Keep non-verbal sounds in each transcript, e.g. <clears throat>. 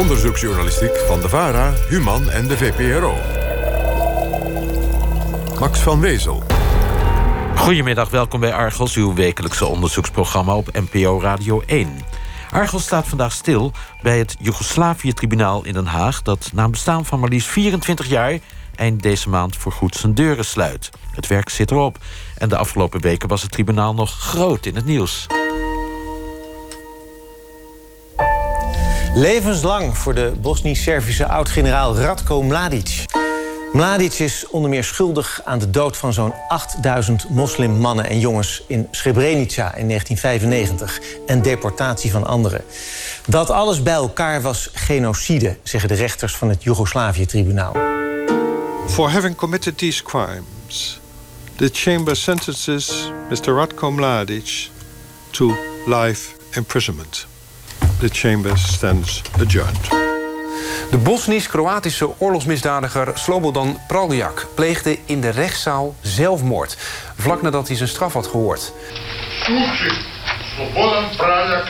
onderzoeksjournalistiek van de VARA, Human en de VPRO. Max van Wezel. Goedemiddag, welkom bij Argos, uw wekelijkse onderzoeksprogramma op NPO Radio 1. Argos staat vandaag stil bij het Joegoslavië-tribunaal in Den Haag... dat na een bestaan van maar liefst 24 jaar eind deze maand voorgoed zijn deuren sluit. Het werk zit erop. En de afgelopen weken was het tribunaal nog groot in het nieuws. Levenslang voor de Bosnisch-Servische oud-generaal Radko Mladic. Mladic is onder meer schuldig aan de dood van zo'n 8000 moslimmannen en jongens in Srebrenica in 1995 en deportatie van anderen. Dat alles bij elkaar was genocide, zeggen de rechters van het Joegoslavië-tribunaal. For having committed these crimes, the chamber sentences Mr. Radko Mladic to life imprisonment. The chamber stands adjourned. De Bosnisch-Kroatische oorlogsmisdadiger Slobodan Praljak pleegde in de rechtszaal zelfmoord. Vlak nadat hij zijn straf had gehoord. Slobodan Praljak.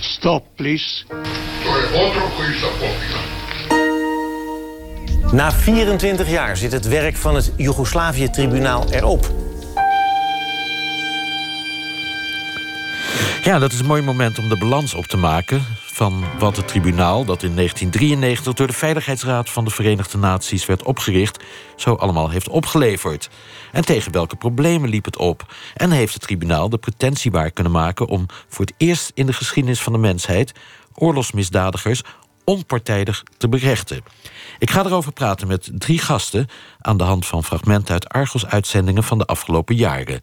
Stop, please. Na 24 jaar zit het werk van het Joegoslavië-tribunaal erop. Ja, dat is een mooi moment om de balans op te maken van wat het tribunaal, dat in 1993 door de Veiligheidsraad van de Verenigde Naties werd opgericht, zo allemaal heeft opgeleverd. En tegen welke problemen liep het op? En heeft het tribunaal de pretentie waar kunnen maken om voor het eerst in de geschiedenis van de mensheid oorlogsmisdadigers onpartijdig te berechten? Ik ga erover praten met drie gasten aan de hand van fragmenten uit Argos-uitzendingen van de afgelopen jaren.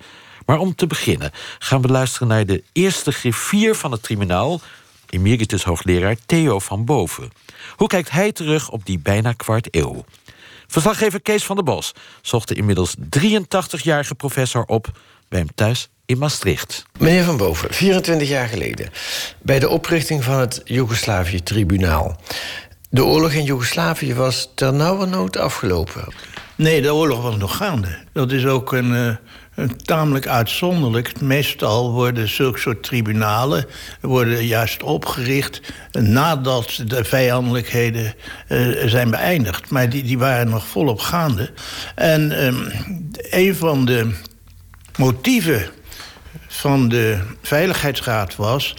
Maar om te beginnen gaan we luisteren naar de eerste griffier van het tribunaal, emeritus hoogleraar Theo van Boven. Hoe kijkt hij terug op die bijna kwart eeuw? Verslaggever Kees van der Bos zocht de inmiddels 83-jarige professor op bij hem thuis in Maastricht. Meneer Van Boven, 24 jaar geleden, bij de oprichting van het Joegoslavië-tribunaal. De oorlog in Joegoslavië was ternauwernood afgelopen. Nee, de oorlog was nog gaande. Dat is ook een, uh, tamelijk uitzonderlijk. Meestal worden zulke soort tribunalen worden juist opgericht nadat de vijandelijkheden uh, zijn beëindigd. Maar die, die waren nog volop gaande. En um, een van de motieven van de Veiligheidsraad was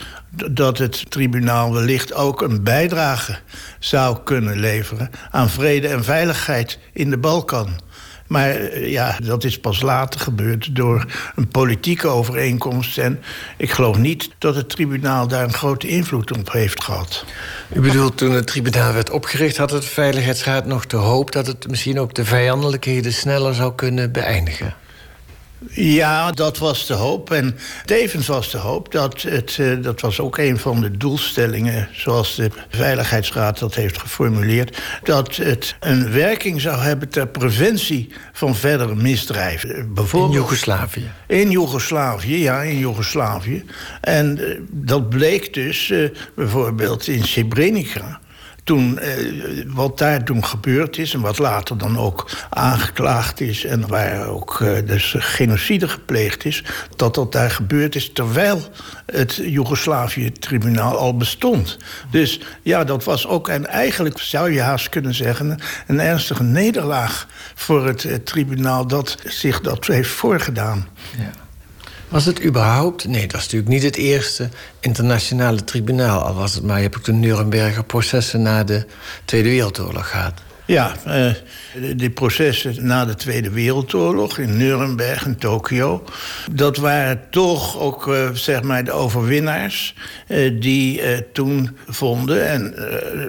dat het tribunaal wellicht ook een bijdrage zou kunnen leveren aan vrede en veiligheid in de Balkan. Maar eh, ja, dat is pas later gebeurd door een politieke overeenkomst. En ik geloof niet dat het tribunaal daar een grote invloed op heeft gehad. U bedoelt, toen het tribunaal werd opgericht... had het Veiligheidsraad nog de hoop dat het misschien ook de vijandelijkheden sneller zou kunnen beëindigen? Ja, dat was de hoop. En tevens was de hoop dat het, uh, dat was ook een van de doelstellingen, zoals de Veiligheidsraad dat heeft geformuleerd, dat het een werking zou hebben ter preventie van verdere misdrijven. Bijvoorbeeld, in Joegoslavië? In Joegoslavië, ja, in Joegoslavië. En uh, dat bleek dus bijvoorbeeld in Srebrenica eh, wat daar toen gebeurd is... en wat later dan ook aangeklaagd is... en waar ook eh, dus genocide gepleegd is... dat dat daar gebeurd is terwijl het Joegoslavië-tribunaal al bestond. Dus ja, dat was ook... en eigenlijk zou je haast kunnen zeggen... een ernstige nederlaag voor het, het tribunaal... dat zich dat heeft voorgedaan. Ja. Was het überhaupt... Nee, dat is natuurlijk niet het eerste internationale tribunaal. Al was het maar, je hebt ook de Nuremberger processen... na de Tweede Wereldoorlog gehad. Ja, uh, die processen na de Tweede Wereldoorlog in Nuremberg en Tokio... dat waren toch ook uh, zeg maar de overwinnaars uh, die toen vonden... En,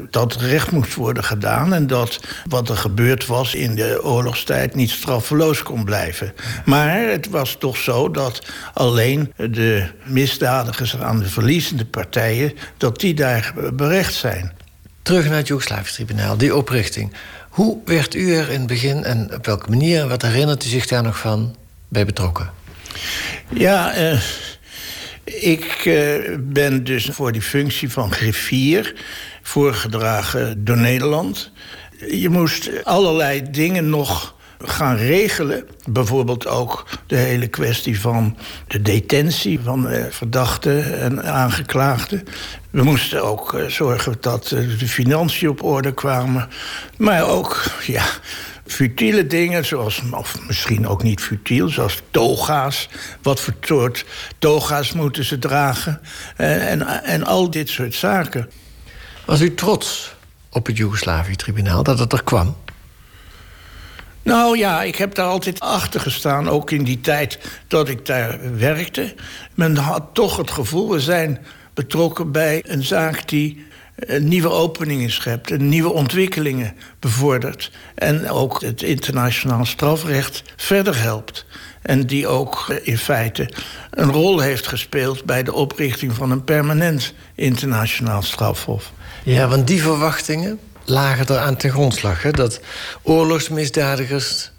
dat recht moest worden gedaan... en dat wat er gebeurd was in de oorlogstijd niet straffeloos kon blijven. Maar het was toch zo dat alleen de misdadigers aan de verliezende partijen... dat die daar berecht zijn. Terug naar het Joegoslavisch-tribunaal, die oprichting. Hoe werd u er in het begin en op welke manier, wat herinnert u zich daar nog van, bij betrokken? Ja, uh, ik uh, ben dus voor die functie van griffier voorgedragen door Nederland. Je moest allerlei dingen nog gaan regelen. Bijvoorbeeld ook de hele kwestie van de detentie van eh, verdachten en aangeklaagden. We moesten ook eh, zorgen dat eh, de financiën op orde kwamen. Maar ook, ja, futiele dingen, zoals, of misschien ook niet futiel, zoals toga's. Wat voor soort toga's moeten ze dragen? En, en, al dit soort zaken. Was u trots op het Joegoslavië-tribunaal dat het er kwam? Nou ja, ik heb daar altijd achter gestaan, ook in die tijd dat ik daar werkte. Men had toch het gevoel, we zijn betrokken bij een zaak die nieuwe openingen schept, nieuwe ontwikkelingen bevordert. En ook het internationaal strafrecht verder helpt. En die ook in feite een rol heeft gespeeld bij de oprichting van een permanent internationaal strafhof. Ja, want die verwachtingen lagen er aan ten grondslag. Dat oorlogsmisdadigers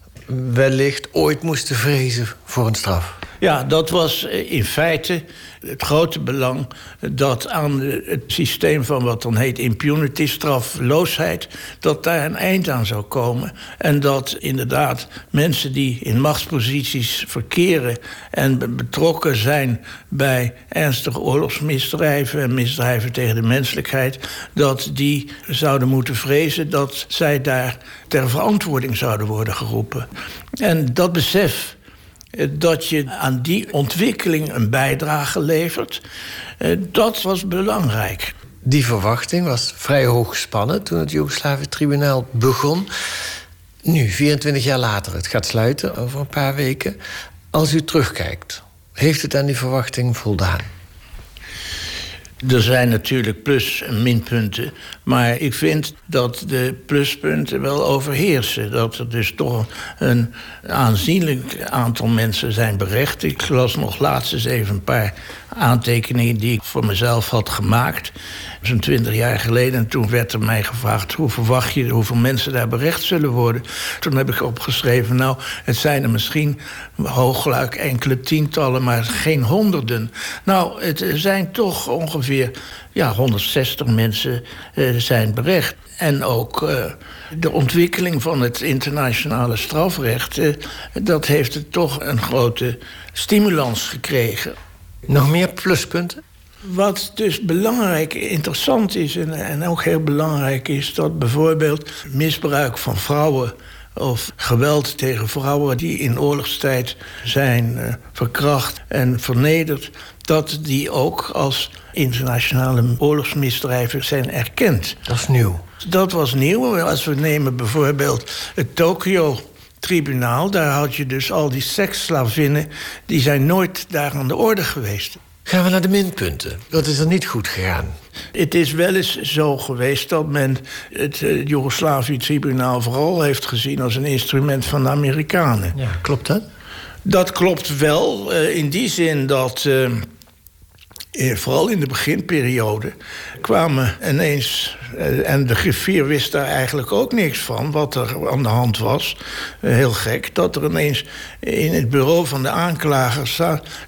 wellicht ooit moesten vrezen voor een straf. Ja, dat was in feite het grote belang dat aan het systeem van wat dan heet impunity, strafloosheid, dat daar een eind aan zou komen. En dat inderdaad mensen die in machtsposities verkeren en betrokken zijn bij ernstige oorlogsmisdrijven en misdrijven tegen de menselijkheid, dat die zouden moeten vrezen dat zij daar ter verantwoording zouden worden geroepen. En dat besef dat je aan die ontwikkeling een bijdrage levert. Eh, dat was belangrijk. Die verwachting was vrij hoog gespannen toen het Joegoslavië-tribunaal begon. Nu, 24 jaar later, het gaat sluiten over een paar weken. Als u terugkijkt, heeft het aan die verwachting voldaan? Er zijn natuurlijk plus- en minpunten. Maar ik vind dat de pluspunten wel overheersen. Dat er dus toch een aanzienlijk aantal mensen zijn berecht. Ik las nog laatst eens even een paar aantekeningen die ik voor mezelf had gemaakt. Zo'n twintig jaar geleden. En toen werd er mij gevraagd: hoe verwacht je hoeveel mensen daar berecht zullen worden? Toen heb ik opgeschreven: nou, het zijn er misschien hooglijk enkele tientallen, maar geen honderden. Nou, het zijn toch ongeveer ja, 160 mensen uh, zijn berecht. En ook uh, de ontwikkeling van het internationale strafrecht, uh, dat heeft het toch een grote stimulans gekregen. Nog meer pluspunten? Wat dus belangrijk, interessant is en, en ook heel belangrijk is... dat bijvoorbeeld misbruik van vrouwen of geweld tegen vrouwen die in oorlogstijd zijn uh, verkracht en vernederd, dat die ook als internationale oorlogsmisdrijven zijn erkend. Dat is nieuw. Dat was nieuw. Als we nemen bijvoorbeeld het Tokio tribunaal, daar had je dus al die seksslavinnen, die zijn nooit daar aan de orde geweest. Gaan we naar de minpunten. Dat is er niet goed gegaan. Het is wel eens zo geweest dat men het uh, Joegoslavië-tribunaal vooral heeft gezien als een instrument van de Amerikanen. Ja, klopt dat? Dat klopt wel, uh, in die zin dat. Uh, vooral in de beginperiode kwamen ineens. En de griffier wist daar eigenlijk ook niks van, wat er aan de hand was. Heel gek, dat er ineens in het bureau van de aanklagers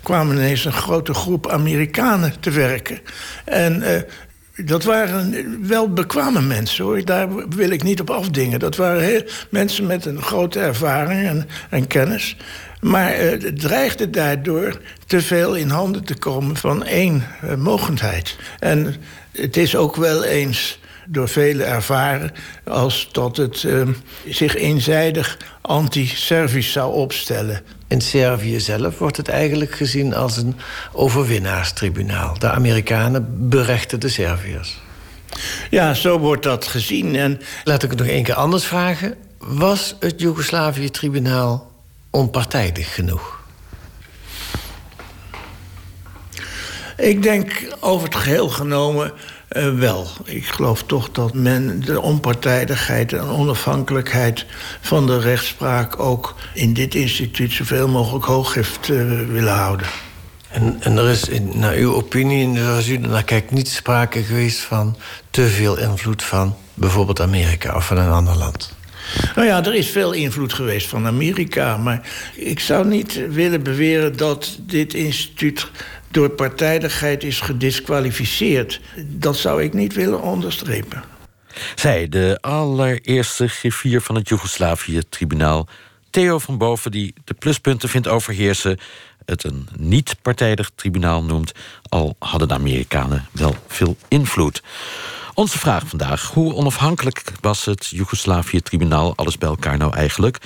kwamen ineens een grote groep Amerikanen te werken. En dat waren wel bekwame mensen hoor. Daar wil ik niet op afdingen. Dat waren mensen met een grote ervaring en, en kennis. Maar uh, het dreigde daardoor te veel in handen te komen van één uh, mogendheid. En het is ook wel eens door velen ervaren als dat het uh, zich eenzijdig anti-Servisch zou opstellen. In Servië zelf wordt het eigenlijk gezien als een overwinnaarstribunaal. De Amerikanen berechten de Serviërs. Ja, zo wordt dat gezien. En... Laat ik het nog één keer anders vragen. Was het Joegoslavië-tribunaal onpartijdig genoeg? Ik denk over het geheel genomen uh, wel. Ik geloof toch dat men de onpartijdigheid en onafhankelijkheid van de rechtspraak ook in dit instituut zoveel mogelijk hoog heeft uh, willen houden. En, en er is, in, naar uw opinie, zoals u naar kijkt, niet sprake geweest van te veel invloed van bijvoorbeeld Amerika of van een ander land? Nou ja, er is veel invloed geweest van Amerika. Maar ik zou niet willen beweren dat dit instituut door partijdigheid is gedisqualificeerd. Dat zou ik niet willen onderstrepen. Zij, de allereerste griffier van het Joegoslavië-tribunaal... Theo van Boven, die de pluspunten vindt overheersen, het een niet-partijdig tribunaal noemt, al hadden de Amerikanen wel veel invloed. Onze vraag vandaag: hoe onafhankelijk was het Joegoslavië-tribunaal alles bij elkaar nou eigenlijk?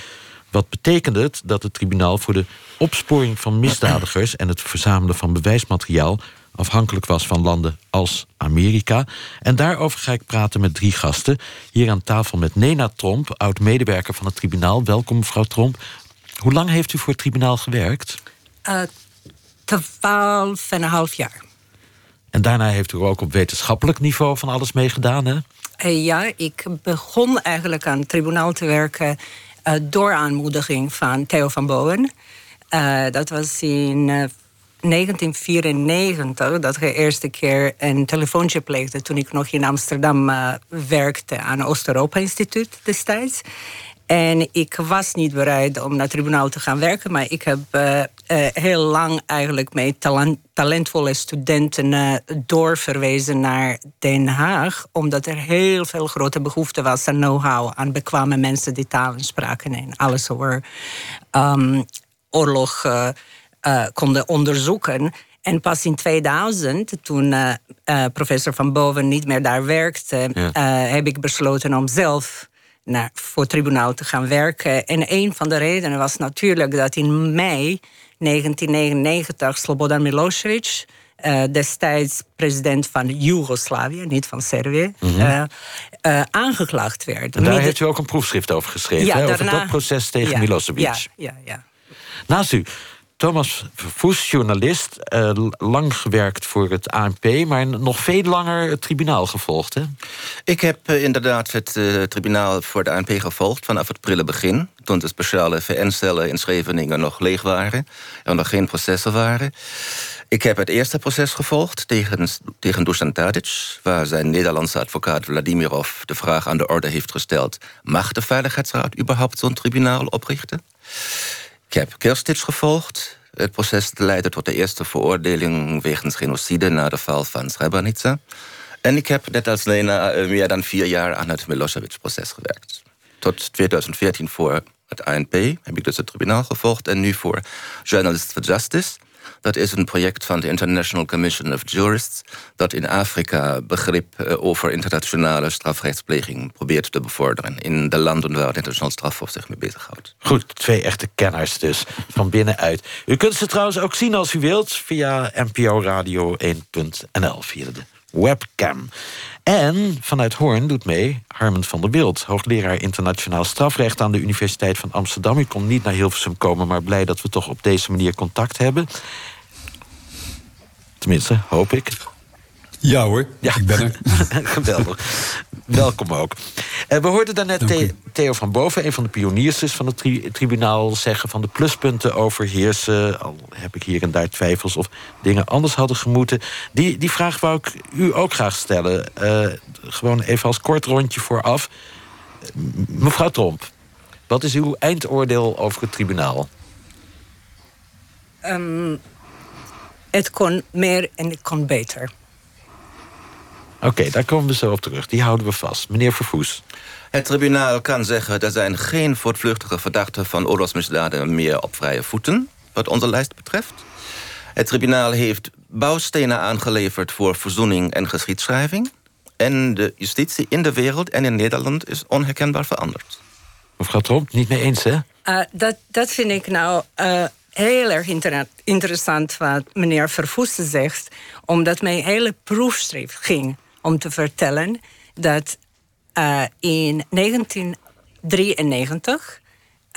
Wat betekende het dat het tribunaal voor de opsporing van misdadigers en het verzamelen van bewijsmateriaal afhankelijk was van landen als Amerika. En daarover ga ik praten met drie gasten. Hier aan tafel met Nena Tromp, oud-medewerker van het tribunaal. Welkom, mevrouw Tromp. Hoe lang heeft u voor het tribunaal gewerkt? Uh, twaalf en een half jaar. En daarna heeft u ook op wetenschappelijk niveau van alles meegedaan, hè? Uh, ja, ik begon eigenlijk aan het tribunaal te werken... Uh, door aanmoediging van Theo van Bowen. dat was in 1994 dat ik de eerste keer een telefoontje pleegde toen ik nog in Amsterdam werkte aan het Oost-Europa-instituut destijds. En ik was niet bereid om naar het tribunaal te gaan werken, maar ik heb uh, uh, heel lang eigenlijk met talent, talentvolle studenten doorverwezen naar Den Haag, omdat er heel veel grote behoefte was aan know-how, aan bekwame mensen die talen spraken en alles over um, oorlog konden onderzoeken. En pas in 2000, toen professor Van Boven niet meer daar werkte, heb ik besloten om zelf naar, voor het tribunaal te gaan werken. En een van de redenen was natuurlijk dat in mei 1999 Slobodan Milosevic, destijds president van Joegoslavië, niet van Servië, mm aangeklaagd werd. En daar heeft u ook een proefschrift over geschreven, ja, daarna, over dat proces tegen ja, Milosevic. Ja, ja, ja. Naast u Thomas Vervoes, journalist, uh, lang gewerkt voor het ANP... maar nog veel langer het tribunaal gevolgd, hè? Ik heb uh, inderdaad het uh, tribunaal voor de ANP gevolgd... vanaf het prille begin, toen de speciale VN-cellen in Scheveningen nog leeg waren... en nog geen processen waren. Ik heb het eerste proces gevolgd tegen, tegen Dusan Tadic... waar zijn Nederlandse advocaat Vladimirov de vraag aan de orde heeft gesteld... mag de Veiligheidsraad überhaupt zo'n tribunaal oprichten? Ik heb Kirstic gevolgd. Het proces leidde tot de eerste veroordeling wegens genocide na de val van Srebrenica. En ik heb net als Lena eh, meer dan vier jaar aan het Milosevic-proces gewerkt. Tot 2014 voor het ANP heb ik dus het tribunaal gevolgd en nu voor Journalists for Justice. Dat is een project van de International Commission of Jurists... dat in Afrika begrip eh, over internationale strafrechtspleging probeert te bevorderen... in de landen waar het internationaal strafhof zich mee bezighoudt. Goed, twee echte kenners dus, van binnenuit. U kunt ze trouwens ook zien als u wilt... via NPO Radio 1.nl, via de webcam. En vanuit Hoorn doet mee Harmen van der Wild... hoogleraar internationaal strafrecht aan de Universiteit van Amsterdam. U kon niet naar Hilversum komen, maar blij dat we toch op deze manier contact hebben. Tenminste, hoop ik. Ja hoor, ja. ik ben er. <laughs> Geweldig. Welkom ook. Uh, we hoorden daarnet The Theo van Boven, een van de pioniers dus van het tri tribunaal, zeggen van de pluspunten overheersen. Al heb ik hier en daar twijfels of dingen anders hadden gemoeten. Die, die vraag wou ik u ook graag stellen. Uh, gewoon even als kort rondje vooraf. Mevrouw Tromp, wat is uw eindoordeel over het tribunaal? Um, het kon meer en het kon beter. Oké, daar komen we zo op terug. Die houden we vast. Meneer Vervoes. Het tribunaal kan zeggen... er zijn geen voortvluchtige verdachten van oorlogsmisdaden... meer op vrije voeten, wat onze lijst betreft. Het tribunaal heeft bouwstenen aangeleverd... voor verzoening en geschiedschrijving. En de justitie in de wereld en in Nederland... is onherkenbaar veranderd. Mevrouw Tromp, niet mee eens, hè? Uh, dat, dat vind ik nou... Uh heel erg interessant wat meneer Vervoes zegt, omdat mijn hele proefschrift ging om te vertellen dat uh, in 1993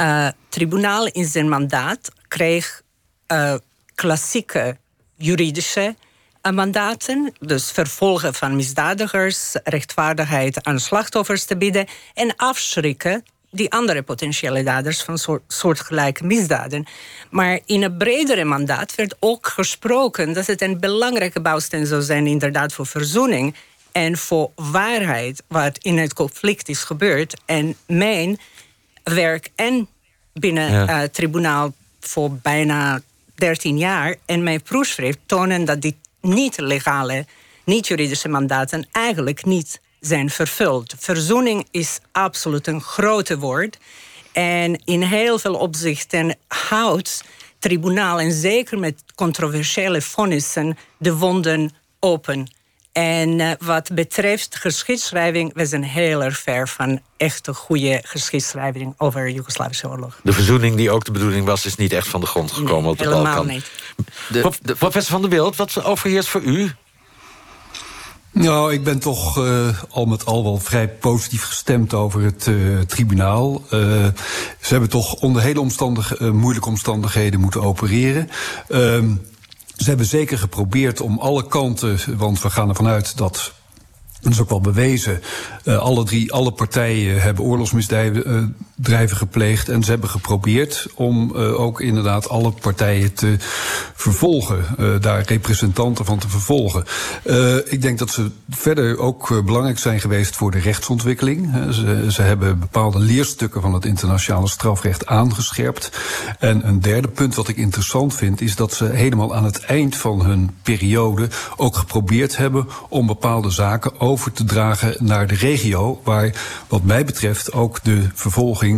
uh, tribunaal in zijn mandaat kreeg uh, klassieke juridische mandaten, dus vervolgen van misdadigers, rechtvaardigheid aan slachtoffers te bieden en afschrikken die andere potentiële daders van soort, soortgelijke misdaden. Maar in een bredere mandaat werd ook gesproken dat het een belangrijke bouwsteen zou zijn, inderdaad, voor verzoening en voor waarheid wat in het conflict is gebeurd. En mijn werk en binnen het uh, tribunaal voor bijna 13 jaar en mijn proefschrift tonen dat die niet-legale, niet-juridische mandaten eigenlijk niet zijn vervuld. Verzoening is absoluut een grote woord. En in heel veel opzichten houdt tribunaal, en zeker met controversiële vonnissen, de wonden open. En uh, wat betreft geschiedschrijving, we zijn heel erg ver van echte goede geschiedschrijving over de Joegoslavische oorlog. De verzoening die ook de bedoeling was, is niet echt van de grond gekomen nee, op de helemaal Balkan. niet. De, de, Professor van der Wild, wat overheerst voor u? Nou, ik ben toch uh, al met al wel vrij positief gestemd over het uh, tribunaal. Uh, ze hebben toch onder hele omstandig, moeilijke omstandigheden moeten opereren. Ehm, ze hebben zeker geprobeerd om alle kanten, want we gaan ervan uit dat dat is ook wel bewezen. Uh, alle drie, alle partijen hebben oorlogsmisdrijven uh, gepleegd. En ze hebben geprobeerd om uh, ook inderdaad alle partijen te vervolgen. daar representanten van te vervolgen. ik denk dat ze verder ook belangrijk zijn geweest voor de rechtsontwikkeling. Ze, ze, hebben bepaalde leerstukken van het internationale strafrecht aangescherpt. En een derde punt wat ik interessant vind, is dat ze helemaal aan het eind van hun periode ook geprobeerd hebben om bepaalde zaken over te dragen naar de regio, waar wat mij betreft ook de vervolging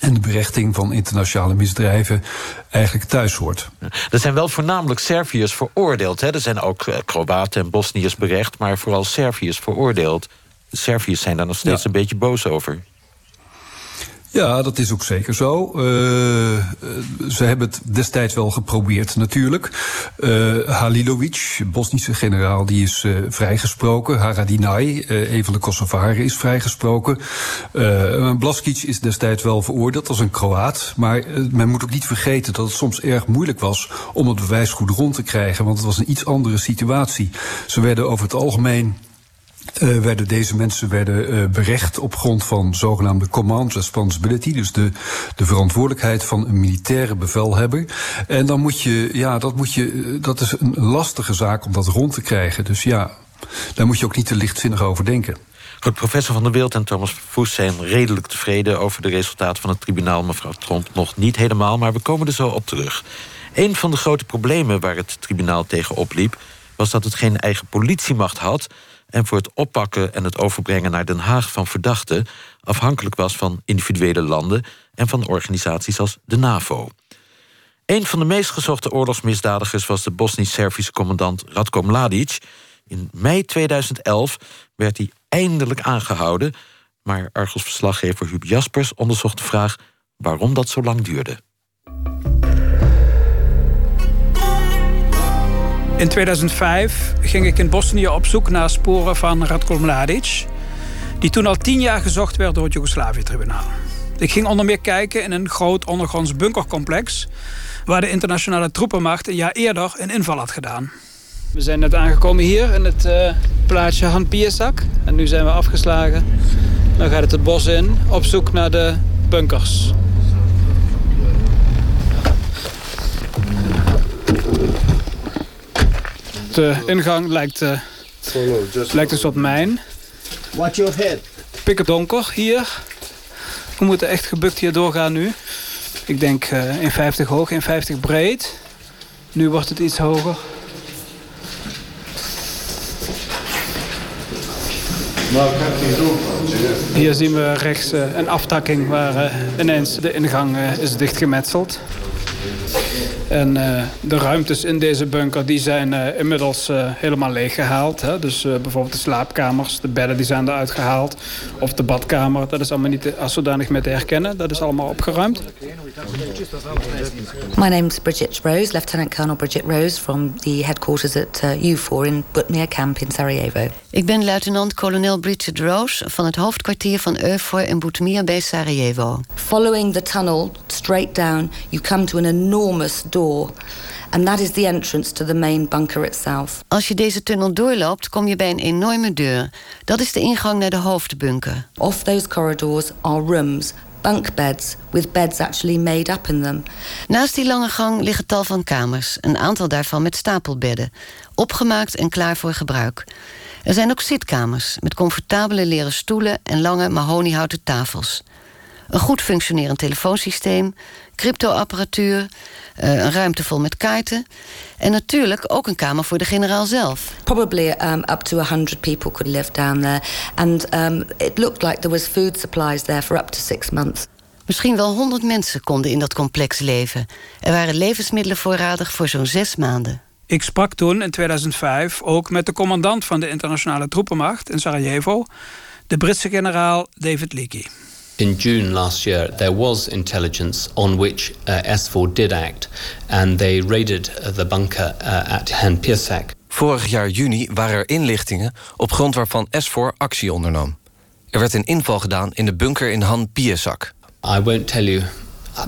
en de berechting van internationale misdrijven eigenlijk thuis hoort. Er zijn wel voornamelijk Serviërs veroordeeld. Hè? Er zijn ook Kroaten en Bosniërs berecht, maar vooral Serviërs veroordeeld. Serviërs zijn daar nog steeds ja. een beetje boos over. Ja, dat is ook zeker zo. Uh, ze hebben het destijds wel geprobeerd natuurlijk. Uh, Halilovic, Bosnische generaal, die is uh, vrijgesproken. Haradinaj, een van de Kosovaren, is vrijgesproken. Blaskic is destijds wel veroordeeld als een Kroaat. Maar men moet ook niet vergeten dat het soms erg moeilijk was... om het bewijs goed rond te krijgen, want het was een iets andere situatie. Ze werden over het algemeen uh, werden deze mensen werden uh, berecht op grond van zogenaamde command responsibility, dus de, de verantwoordelijkheid van een militaire bevelhebber. En dan moet je, ja, dat moet je, dat is een lastige zaak om dat rond te krijgen. Dus ja, daar moet je ook niet te lichtzinnig over denken. Goed, professor Van der Wild en Thomas Voes zijn redelijk tevreden over de resultaten van het tribunaal. Mevrouw Tromp nog niet helemaal, maar we komen er zo op terug. Een van de grote problemen waar het tribunaal tegen opliep, was dat het geen eigen politiemacht had en voor het oppakken en het overbrengen naar Den Haag van verdachten afhankelijk was van individuele landen en van organisaties als de NAVO. Een van de meest gezochte oorlogsmisdadigers was de Bosnisch-Servische commandant Radko Mladic. In mei 2011 werd hij eindelijk aangehouden, maar Argos-verslaggever Huub Jaspers onderzocht de vraag waarom dat zo lang duurde. In 2005 ging ik in Bosnië op zoek naar sporen van Radko Mladic... die toen al tien jaar gezocht werd door het Joegoslavië-tribunaal. Ik ging onder meer kijken in een groot ondergronds bunkercomplex... waar de internationale troepenmacht een jaar eerder een inval had gedaan. We zijn net aangekomen hier in het uh, plaatsje Han Pierzak. En nu zijn we afgeslagen. Dan gaat het het bos in op zoek naar de bunkers. De ingang lijkt, uh, lijkt een soort mijn. Watch your head. Donker hier. We moeten echt gebukt hier doorgaan nu. Ik denk uh, 1,50 hoog, 1,50 breed. Nu wordt het iets hoger. Hier zien we rechts een aftakking waar ineens de ingang is dichtgemetseld. En uh, de ruimtes in deze bunker die zijn uh, inmiddels uh, helemaal leeggehaald. Hè? Dus bijvoorbeeld de slaapkamers, de bedden die zijn eruit gehaald. Of de badkamer, dat is allemaal niet als zodanig meer te herkennen. Dat is allemaal opgeruimd. My name is Bridget Rose, Lieutenant Colonel Bridget Rose... from the headquarters at U4 in Butmir Camp in Sarajevo. Ik ben luitenant-kolonel Bridget Rose... van het hoofdkwartier van EUFOR in Butmir bij Sarajevo. Following the tunnel straight down, you come to an enormous door. And that is the entrance to the main bunker itself. Als je deze tunnel doorloopt, kom je bij een enorme deur. Dat is de ingang naar de hoofdbunker. Off those corridors are rooms, bunk beds, with beds actually made up in them. Naast die lange gang liggen tal van kamers, een aantal daarvan met stapelbedden, opgemaakt en klaar voor gebruik. Er zijn ook zitkamers met comfortabele leren stoelen en lange mahoniehouten tafels. Een goed functionerend telefoonsysteem, cryptoapparatuur, een ruimte vol met kaarten. En natuurlijk ook een kamer voor de generaal zelf. Probably um, up to 100 people could live down there. And um, it looked like there was food supplies there for up to six months. Misschien wel honderd mensen konden in dat complex leven. Er waren levensmiddelen voorradig voor zo'n zes maanden. Ik sprak toen in 2005 ook met de commandant van de internationale troepenmacht in Sarajevo, de Britse generaal David Leakey. In June last year, there was intelligence on which uh, SFOR did act, and they raided uh, the bunker uh, at Han Pirsak. Vorig jaar juni waren er inlichtingen op grond waarvan SFOR actie ondernam. Er werd een inval gedaan in de bunker in Han Piesak. I won't tell you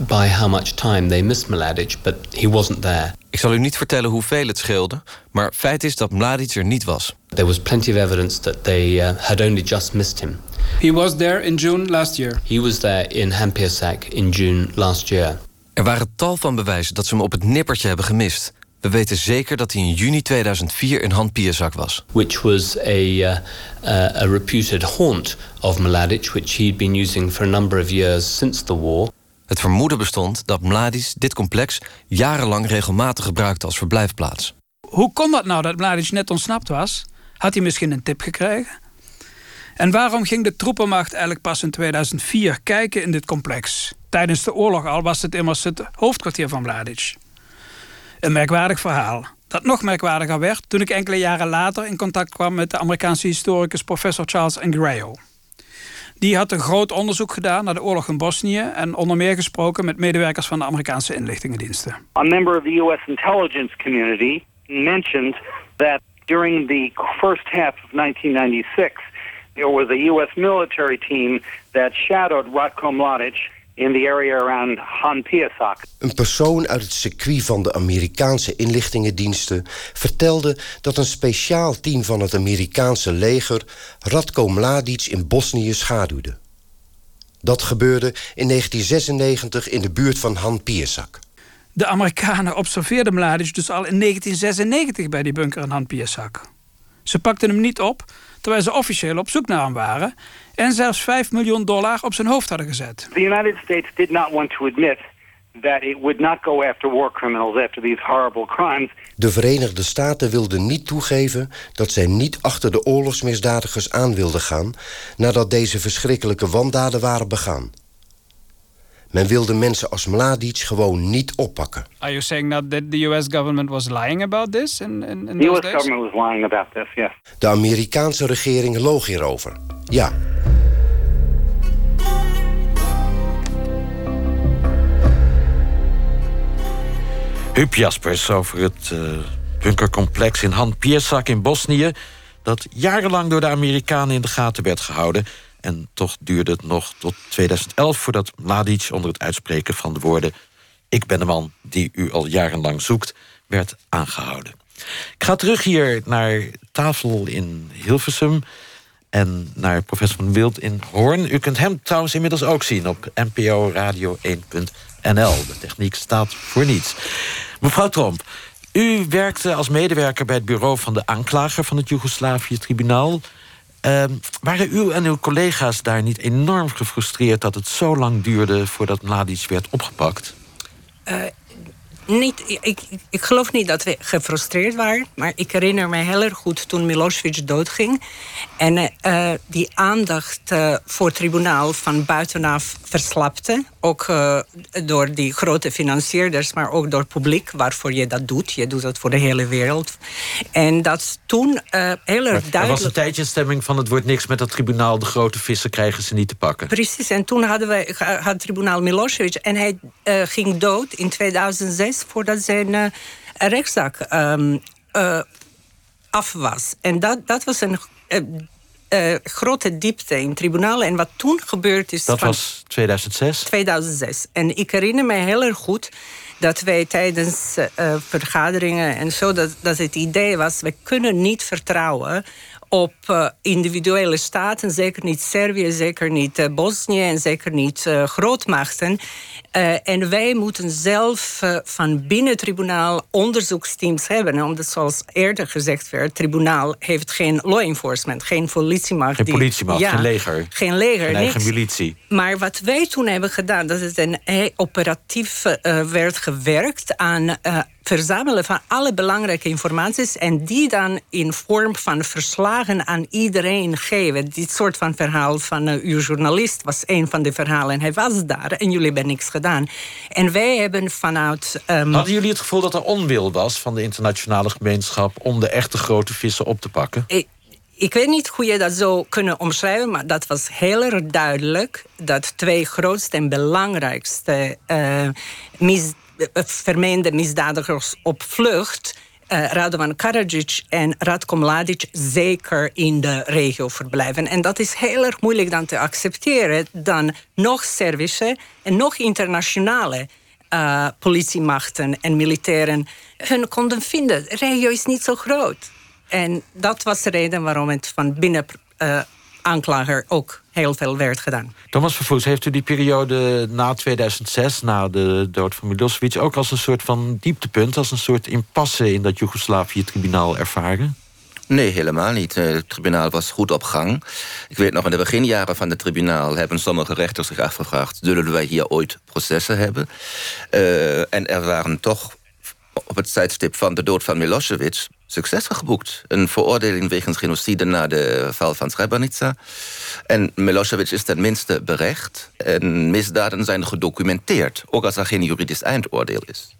by how much time they missed Mladic, but he wasn't there. Ik zal u niet vertellen hoeveel het scheelde, maar feit is dat Mladic er niet was. There was plenty of evidence that they uh, had only just missed him. He was there in June last year. He was there in Hampiersack in June last year. Er waren tal van bewijzen dat ze hem op het nippertje hebben gemist. We weten zeker dat hij in juni 2004 in Han Pierzak was. Which was a, uh, uh, a reputed haunt of Mladic, which he'd been using for a number of years since the war. Het vermoeden bestond dat Mladic dit complex jarenlang regelmatig gebruikte als verblijfplaats. Hoe kon dat nou dat Mladic net ontsnapt was? Had hij misschien een tip gekregen? En waarom ging de troepenmacht eigenlijk pas in 2004 kijken in dit complex? Tijdens de oorlog al was het immers het hoofdkwartier van Mladic. Een merkwaardig verhaal. Dat nog merkwaardiger werd toen ik enkele jaren later in contact kwam met de Amerikaanse historicus professor Charles Ingrayo. Die had een groot onderzoek gedaan naar de oorlog in Bosnië en onder meer gesproken met medewerkers van de Amerikaanse inlichtingendiensten. A member of the US intelligence community mentioned that during the first half of 1996 there was a US military team that shadowed Ratko Mladic in the area around Han Piasak. Een persoon uit het circuit van de Amerikaanse inlichtingendiensten vertelde dat een speciaal team van het Amerikaanse leger Radko Mladic in Bosnië schaduwde. Dat gebeurde in 1996 in de buurt van Han Piasak. De Amerikanen observeerden Mladic dus al in 1996 bij die bunker in Han Piasak. Ze pakten hem niet op, terwijl ze officieel op zoek naar hem waren en zelfs 5 miljoen dollar op zijn hoofd hadden gezet. The United States did not want to admit that it would not go after war criminals after these horrible crimes. De Verenigde Staten wilden niet toegeven dat zij niet achter de oorlogsmisdadigers aan wilden gaan nadat deze verschrikkelijke wandaden waren begaan. Men wilde mensen als Mladic gewoon niet oppakken. Are you saying that the US government was lying about this in, in, in The US days? government was lying about this, yes. De Amerikaanse regering loog hierover. Ja. Huub Jaspers over het eh, bunkercomplex in Han Piersak in Bosnië... dat jarenlang door de Amerikanen in de gaten werd gehouden. En toch duurde het nog tot 2011 voordat Mladic onder het uitspreken van de woorden... ik ben de man die u al jarenlang zoekt, werd aangehouden. Ik ga terug hier naar tafel in Hilversum en naar professor van Wild in Hoorn. U kunt hem trouwens inmiddels ook zien op NPO Radio 1.nl. De techniek staat voor niets. Mevrouw Tromp, u werkte als medewerker bij het bureau van de aanklager van het Joegoslavië-tribunaal. Ehm, waren u en uw collega's daar niet enorm gefrustreerd dat het zo lang duurde voordat Mladic werd opgepakt? Eh, niet, ik, ik, geloof niet dat we gefrustreerd waren. Maar ik herinner me heel erg goed toen Milosevic doodging. En eh, eh, die aandacht eh, voor het tribunaal van buitenaf verslapte. Ook door die grote financierders, maar ook door het publiek waarvoor je dat doet. Je doet dat voor de hele wereld. En dat toen heel erg Er was duidelijk... een tijdje een stemming van het wordt niks met dat tribunaal... de grote vissen krijgen ze niet te pakken. Precies, en toen hadden we had het tribunaal Milosevic en hij ging dood in 2006 voordat zijn eh, rechtszaak eh, af was. En dat, dat was een eh, grote diepte in het tribunaal. En wat toen gebeurd is. Dat was 2006? 2006. En ik herinner me heel erg goed dat wij tijdens vergaderingen en zo, dat, dat het idee was, we kunnen niet vertrouwen op individuele staten, zeker niet Servië, zeker niet Bosnië en zeker niet grootmachten. Eh, en wij moeten zelf eh, van binnen het tribunaal onderzoeksteams hebben. Omdat, zoals eerder gezegd werd, het tribunaal heeft geen law enforcement, geen politiemacht. Geen die- politiemacht, Ja, geen leger. Geen leger, Geen eigen niks. militie. Maar wat wij toen hebben gedaan, dat het een heel operatief eh, werd gewerkt aan eh, verzamelen van alle belangrijke informaties en die dan in vorm van verslagen aan iedereen geven. Dit soort van verhaal van uh, uw journalist was een van de verhalen. Hij was daar en jullie hebben niks gedaan. En wij hebben vanuit. Um... Hadden jullie het gevoel dat er onwil was van de internationale gemeenschap om de echte grote vissen op te pakken? Ik, ik weet niet hoe je dat zou kunnen omschrijven, maar dat was heel erg duidelijk dat twee grootste en belangrijkste uh, mis, uh, vermeende misdadigers op vlucht. Uh, Radovan Karadzic en Radko Mladic zeker in de regio verblijven. En dat is heel erg moeilijk dan te accepteren dan nog Servische en nog internationale uh, politiemachten en militairen hun konden vinden. De regio is niet zo groot. En dat was de reden waarom het van binnen uh, aanklager ook heel veel werd gedaan. Thomas Vervoes, heeft u die periode na 2006, na de dood van Milosevic... ook als een soort van dieptepunt, als een soort impasse in dat Joegoslavië-tribunaal ervaren? Nee, helemaal niet. Het tribunaal was goed op gang. Ik weet nog, in de beginjaren van het tribunaal... hebben sommige rechters zich afgevraagd... zullen wij hier ooit processen hebben? Uh, en er waren toch op het tijdstip van de dood van Milosevic successen geboekt. Een veroordeling wegens genocide na de val van Srebrenica. En Milosevic is tenminste berecht. En misdaden zijn gedocumenteerd, ook als er geen juridisch eindoordeel is.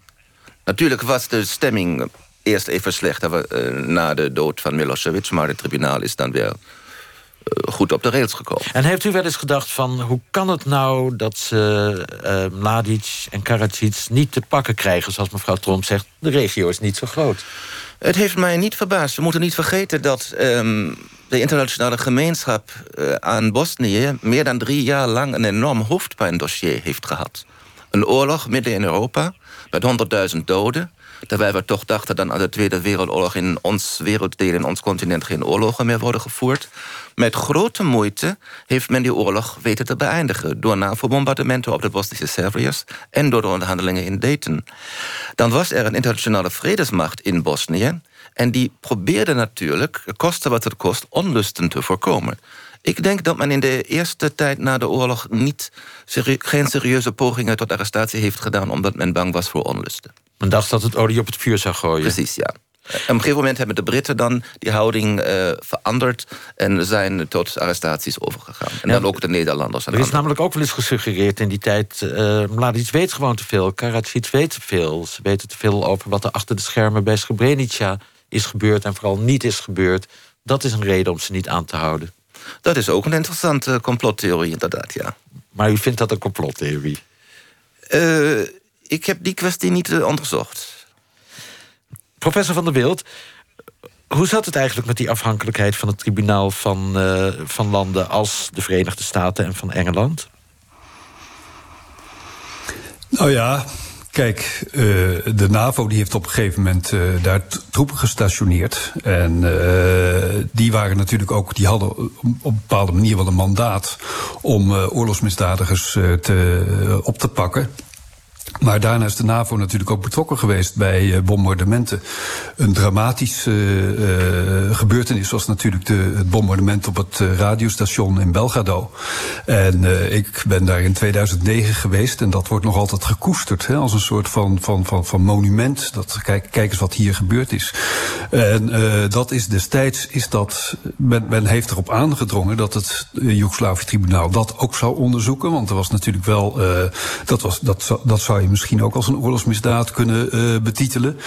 Natuurlijk was de stemming eerst even slechter uh, na de dood van Milosevic... maar het tribunaal is dan weer uh, goed op de rails gekomen. En heeft u wel eens gedacht van hoe kan het nou dat ze uh, Mladic en Karadzic niet te pakken krijgen... zoals mevrouw Tromp zegt, de regio is niet zo groot. Het heeft mij niet verbaasd. We moeten niet vergeten dat um, de internationale gemeenschap uh, aan Bosnië... meer dan drie jaar lang een enorm hoofdpijndossier heeft gehad. Een oorlog midden in Europa met 100.000 doden. Terwijl we toch dachten dat na de Tweede Wereldoorlog... in ons werelddeel, in ons continent geen oorlogen meer worden gevoerd. Met grote moeite heeft men die oorlog weten te beëindigen... door NAVO-bombardementen op de Bosnische Serviërs... en door de onderhandelingen in Dayton. Dan was er een internationale vredesmacht in Bosnië... en die probeerde natuurlijk, koste wat het kost... onlusten te voorkomen. Ik denk dat men in de eerste tijd na de oorlog... Niet, geen serieuze pogingen tot arrestatie heeft gedaan... omdat men bang was voor onlusten. Men dacht dat het olie op het vuur zou gooien. Precies, ja. Op een gegeven moment hebben de Britten dan die houding uh, veranderd... en zijn tot arrestaties overgegaan. En ja, dan ook de Nederlanders. En er is namelijk ook wel eens gesuggereerd in die tijd... Uh, Mladic weet gewoon te veel, Karadzic weet te veel. Ze weten te veel over wat er achter de schermen bij Srebrenica is gebeurd... en vooral niet is gebeurd. Dat is een reden om ze niet aan te houden. Dat is ook een interessante complottheorie, inderdaad, ja. Maar u vindt dat een complottheorie? Uh, ik heb die kwestie niet uh, onderzocht. Professor van der Wild, hoe zat het eigenlijk met die afhankelijkheid van het tribunaal van, uh, van landen als de Verenigde Staten en van Engeland? Nou ja, Kijk, uh, de NAVO die heeft op een gegeven moment uh, daar troepen gestationeerd. En uh, die waren natuurlijk ook, die hadden op een bepaalde manier wel een mandaat om oorlogsmisdadigers te, op te pakken. Maar daarna is de NAVO natuurlijk ook betrokken geweest bij uh, bombardementen. Een dramatische uh, gebeurtenis was natuurlijk de, het bombardement op het radiostation in Belgrado. En ik ben daar in 2009 geweest en dat wordt nog altijd gekoesterd hè, als een soort van, van, van, van monument. Dat, kijk, kijk eens wat hier gebeurd is. En dat is destijds, is dat, men, men heeft erop aangedrongen dat het Joegoslavië-tribunaal dat ook zou onderzoeken. Want er was natuurlijk wel, dat, was, dat, dat zou je misschien ook als een oorlogsmisdaad kunnen uh, betitelen.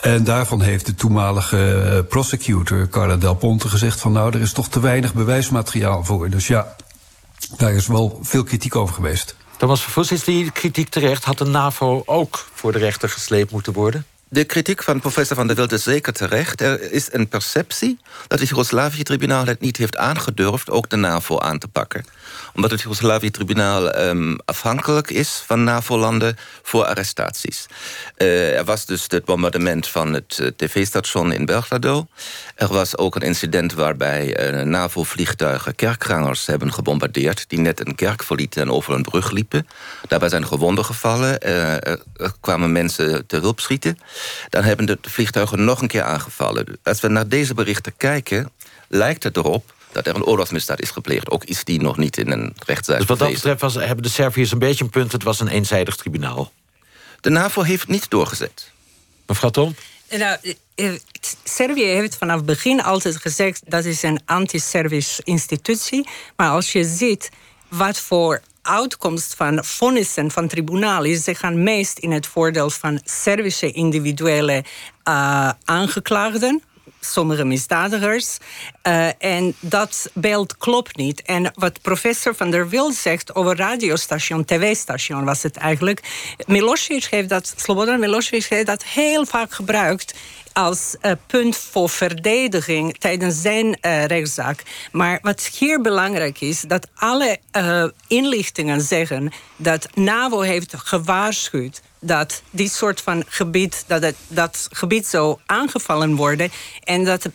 En daarvan heeft de toenmalige uh, prosecutor Carla Del Ponte gezegd van nou, er is toch te weinig bewijsmateriaal voor. Dus ja, daar is wel veel kritiek over geweest. Thomas Vervoes, is die kritiek terecht? Had de NAVO ook voor de rechter gesleept moeten worden? De kritiek van professor Van der Wild is zeker terecht. Er is een perceptie dat het Joegoslavië-tribunaal het niet heeft aangedurfd... ook de NAVO aan te pakken omdat het Joegoslavië-tribunaal um, afhankelijk is van NAVO-landen voor arrestaties. Uh, er was dus het bombardement van het uh, tv-station in Belgrado. Er was ook een incident waarbij uh, NAVO-vliegtuigen kerkgangers hebben gebombardeerd... die net een kerk verlieten en over een brug liepen. Daarbij zijn gewonden gevallen. er kwamen mensen te hulp schieten. Dan hebben de vliegtuigen nog een keer aangevallen. Als we naar deze berichten kijken, lijkt het erop dat er een oorlogsmisdaad is gepleegd. Ook is die nog niet in een rechtszaak Dus wat dat betreft was, hebben de Serviërs een beetje een punt... het was een eenzijdig tribunaal. De NAVO heeft niet doorgezet. Mevrouw Tromp? Nou, eh, Servië heeft vanaf het begin altijd gezegd dat is een anti-Servische institutie. Maar als je ziet wat voor uitkomst van vonnissen van tribunaal is, ze gaan meest in het voordeel van Servische individuele uh, aangeklaagden sommige misdadigers. Uh, en dat beeld klopt niet. En wat professor Van der Wild zegt over radiostation, tv-station was het eigenlijk. Milosevic heeft dat, Slobodan Milosevic heeft dat heel vaak gebruikt als uh, punt voor verdediging tijdens zijn uh, rechtszaak. Maar wat hier belangrijk is, dat alle uh, inlichtingen zeggen dat NAVO heeft gewaarschuwd dat dit soort van gebied, dat het, dat gebied zou aangevallen worden. En dat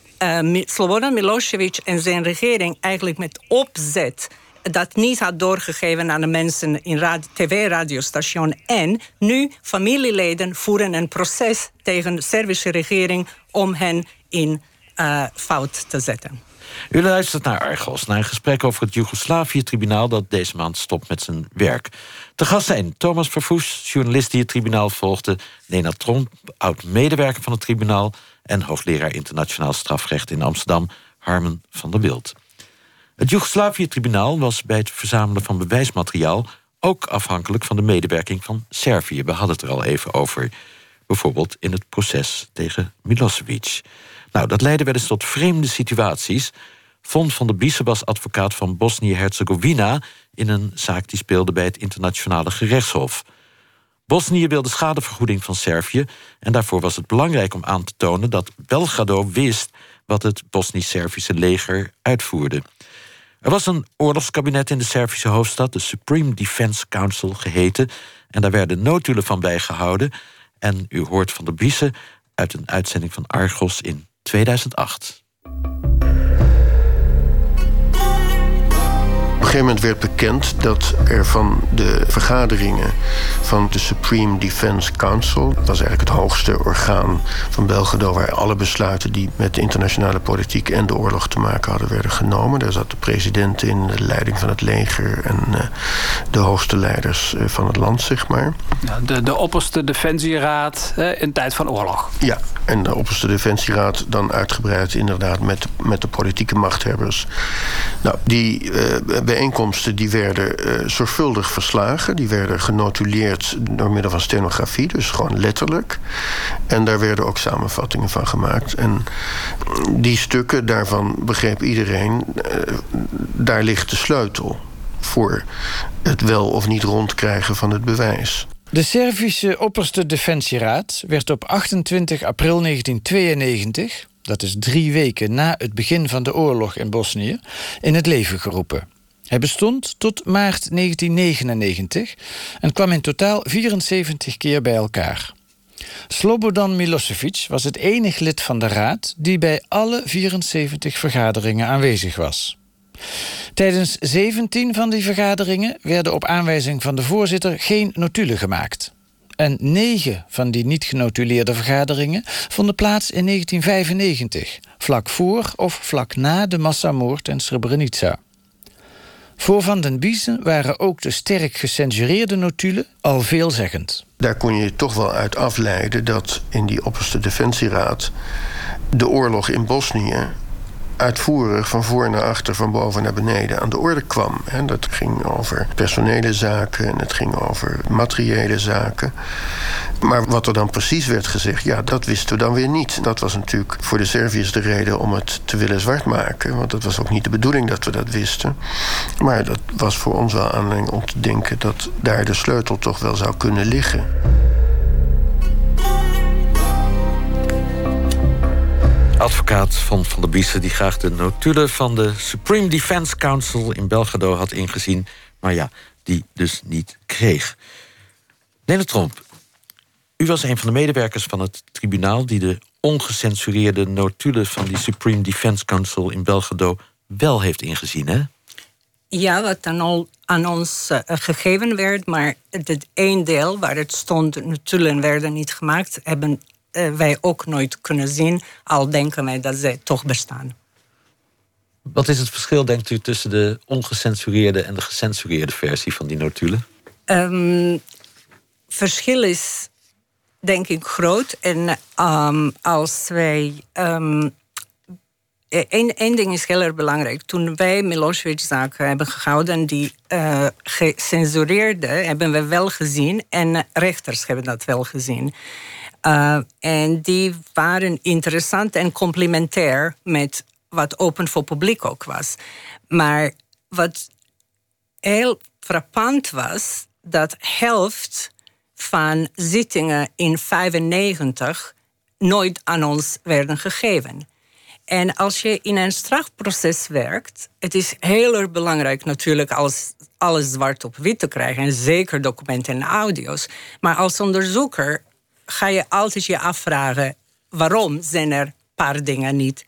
Slobodan Milosevic en zijn regering eigenlijk met opzet dat niet had doorgegeven aan de mensen in tv-radiostation. En nu familieleden voeren een proces tegen de Servische regering om hen in uh, fout te zetten. U luistert naar Argos, naar een gesprek over het Joegoslavië-tribunaal... dat deze maand stopt met zijn werk. Te gast zijn Thomas Vervoes, journalist die het tribunaal volgde... Lena Tromp, oud-medewerker van het tribunaal... en hoogleraar internationaal strafrecht in Amsterdam, Harmen van der Wild. Het Joegoslavië-tribunaal was bij het verzamelen van bewijsmateriaal... ook afhankelijk van de medewerking van Servië. We hadden het er al even over. Bijvoorbeeld in het proces tegen Milosevic... Nou, dat leidde wel eens tot vreemde situaties. Von van der Biesen advocaat van Bosnië-Herzegovina... in een zaak die speelde bij het internationale gerechtshof. Bosnië wilde schadevergoeding van Servië... en daarvoor was het belangrijk om aan te tonen dat Belgrado wist... wat het Bosnisch-Servische leger uitvoerde. Er was een oorlogskabinet in de Servische hoofdstad... de Supreme Defense Council geheten... en daar werden notulen van bijgehouden... en u hoort van der Biesen uit een uitzending van Argos in 2008. Gegeven moment werd bekend dat er van de vergaderingen van de Supreme Defense Council, dat was eigenlijk het hoogste orgaan van Belgrado, waar alle besluiten die met de internationale politiek en de oorlog te maken hadden, werden genomen. Daar zat de president in, de leiding van het leger en uh, de hoogste leiders uh, van het land, zeg maar. De, de opperste defensieraad uh, in tijd van oorlog. Ja, en de opperste defensieraad dan uitgebreid inderdaad met, met de politieke machthebbers. Nou, die bijeenkomsten die werden uh, zorgvuldig verslagen. Die werden genotuleerd door middel van stenografie, dus gewoon letterlijk. En daar werden ook samenvattingen van gemaakt. En die stukken, daarvan begreep iedereen, uh, daar ligt de sleutel voor het wel of niet rondkrijgen van het bewijs. De Servische Opperste Defensieraad werd op 28 april 1992, dat is drie weken na het begin van de oorlog in Bosnië, in het leven geroepen. Hij bestond tot maart 1999 en kwam in totaal 74 keer bij elkaar. Slobodan Milosevic was het enige lid van de raad die bij alle 74 vergaderingen aanwezig was. Tijdens 17 van die vergaderingen werden op aanwijzing van de voorzitter geen notulen gemaakt. En negen van die niet genotuleerde vergaderingen vonden plaats in 1995, vlak voor of vlak na de massamoord in Srebrenica. Voor Van den Biesen waren ook de sterk gecensureerde notulen al veelzeggend. Daar kon je toch wel uit afleiden dat in die opperste defensieraad de oorlog in Bosnië uitvoerig van voor naar achter, van boven naar beneden aan de orde kwam. En dat ging over personele zaken en het ging over materiële zaken. Maar wat er dan precies werd gezegd, ja, dat wisten we dan weer niet. Dat was natuurlijk voor de Serviërs de reden om het te willen zwart maken. Want dat was ook niet de bedoeling dat we dat wisten. Maar dat was voor ons wel aanleiding om te denken dat daar de sleutel toch wel zou kunnen liggen. Advocaat van Van der Biesen die graag de notulen van de Supreme Defense Council in Belgrado had ingezien, maar ja, die dus niet kreeg. Lene Tromp, u was een van de medewerkers van het tribunaal die de ongecensureerde notulen van die Supreme Defense Council in Belgrado wel heeft ingezien, hè? Ja, wat dan al aan ons uh, gegeven werd, maar het één deel waar het stond, notulen werden niet gemaakt, hebben wij ook nooit kunnen zien, al denken wij dat zij toch bestaan. Wat is het verschil, denkt u, tussen de ongecensureerde en de gecensureerde versie van die notulen? Um, verschil is denk ik groot. En um, als wij. Um, Eén ding is heel erg belangrijk. Toen wij Milosevic-zaken hebben gehouden en die uh, gecensureerde, hebben we wel gezien. En rechters hebben dat wel gezien. Uh, en die waren interessant en complementair met wat open voor publiek ook was. Maar wat heel frappant was, dat helft van zittingen in 95 nooit aan ons werden gegeven. En als je in een strafproces werkt, het is heel erg belangrijk natuurlijk als alles zwart op wit te krijgen, en zeker documenten en audio's. Maar als onderzoeker ga je altijd je afvragen waarom zijn er een paar dingen niet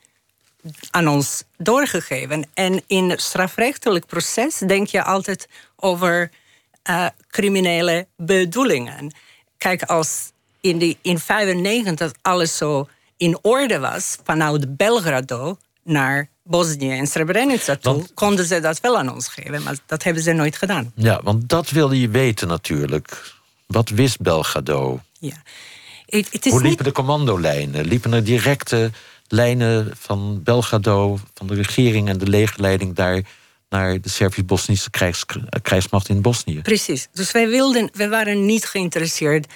aan ons doorgegeven. En in het strafrechtelijk proces denk je altijd over uh, criminele bedoelingen. Kijk, als in 1995 in alles zo in orde was, vanuit Belgrado naar Bosnië en Srebrenica toe, konden ze dat wel aan ons geven. Maar dat hebben ze nooit gedaan. Ja, want dat wilde je weten natuurlijk. Wat wist Belgrado? Ja. Het, het is Hoe liepen de commandolijnen? Liepen er directe lijnen van Belgrado, van de regering en de legerleiding daar naar de Servisch-Bosnische krijgs, krijgsmacht in Bosnië. Precies. Dus wij, wilden, wij waren niet geïnteresseerd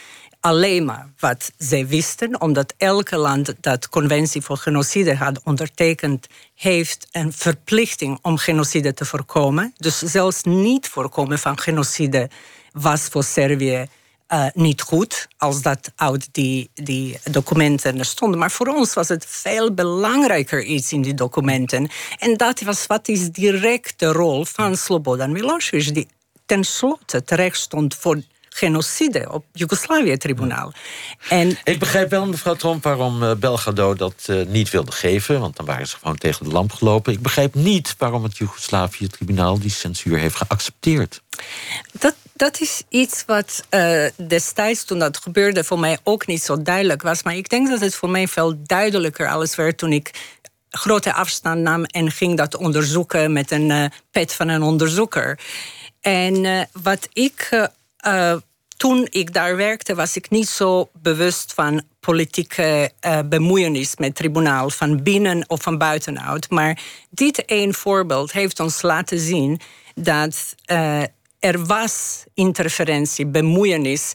alleen maar wat zij wisten, omdat elke land dat conventie voor genocide had ondertekend, heeft een verplichting om genocide te voorkomen. Dus zelfs niet voorkomen van genocide was voor Servië uh, niet goed, als dat uit die, die documenten stond. Maar voor ons was het veel belangrijker iets in die documenten. En dat was wat is direct de rol van Slobodan Milosevic, die tenslotte terecht stond voor genocide op Joegoslavië-tribunaal. En... Ik begrijp wel, mevrouw Tromp, waarom uh, Belgrado dat uh, niet wilde geven. Want dan waren ze gewoon tegen de lamp gelopen. Ik begrijp niet waarom het Joegoslavië-tribunaal die censuur heeft geaccepteerd. Dat, dat is iets wat uh, destijds, toen dat gebeurde, voor mij ook niet zo duidelijk was. Maar ik denk dat het voor mij veel duidelijker alles werd toen ik grote afstand nam en ging dat onderzoeken met een pet van een onderzoeker. En wat ik uh, toen ik daar werkte, was ik niet zo bewust van politieke uh, bemoeienis met tribunaal, van binnen of van buitenuit. Maar dit één voorbeeld heeft ons laten zien dat uh, er was interferentie, bemoeienis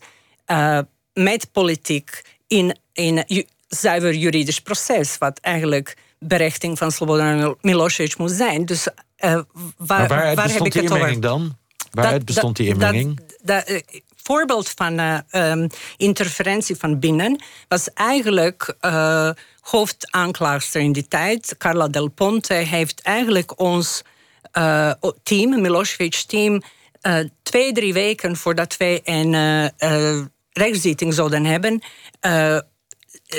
met politiek in een zuiver juridisch proces, wat eigenlijk berechting van Slobodan Milosevic moet zijn. Dus waar, maar waar, waar heb ik het over? dan? Waaruit bestond die inmenging? Dat, uh, voorbeeld van uh, interferentie van binnen was eigenlijk uh, hoofdaanklaagster in die tijd, Carla Del Ponte, heeft eigenlijk ons team, Milosevic-team, twee, drie weken voordat wij een rechtszitting zouden hebben,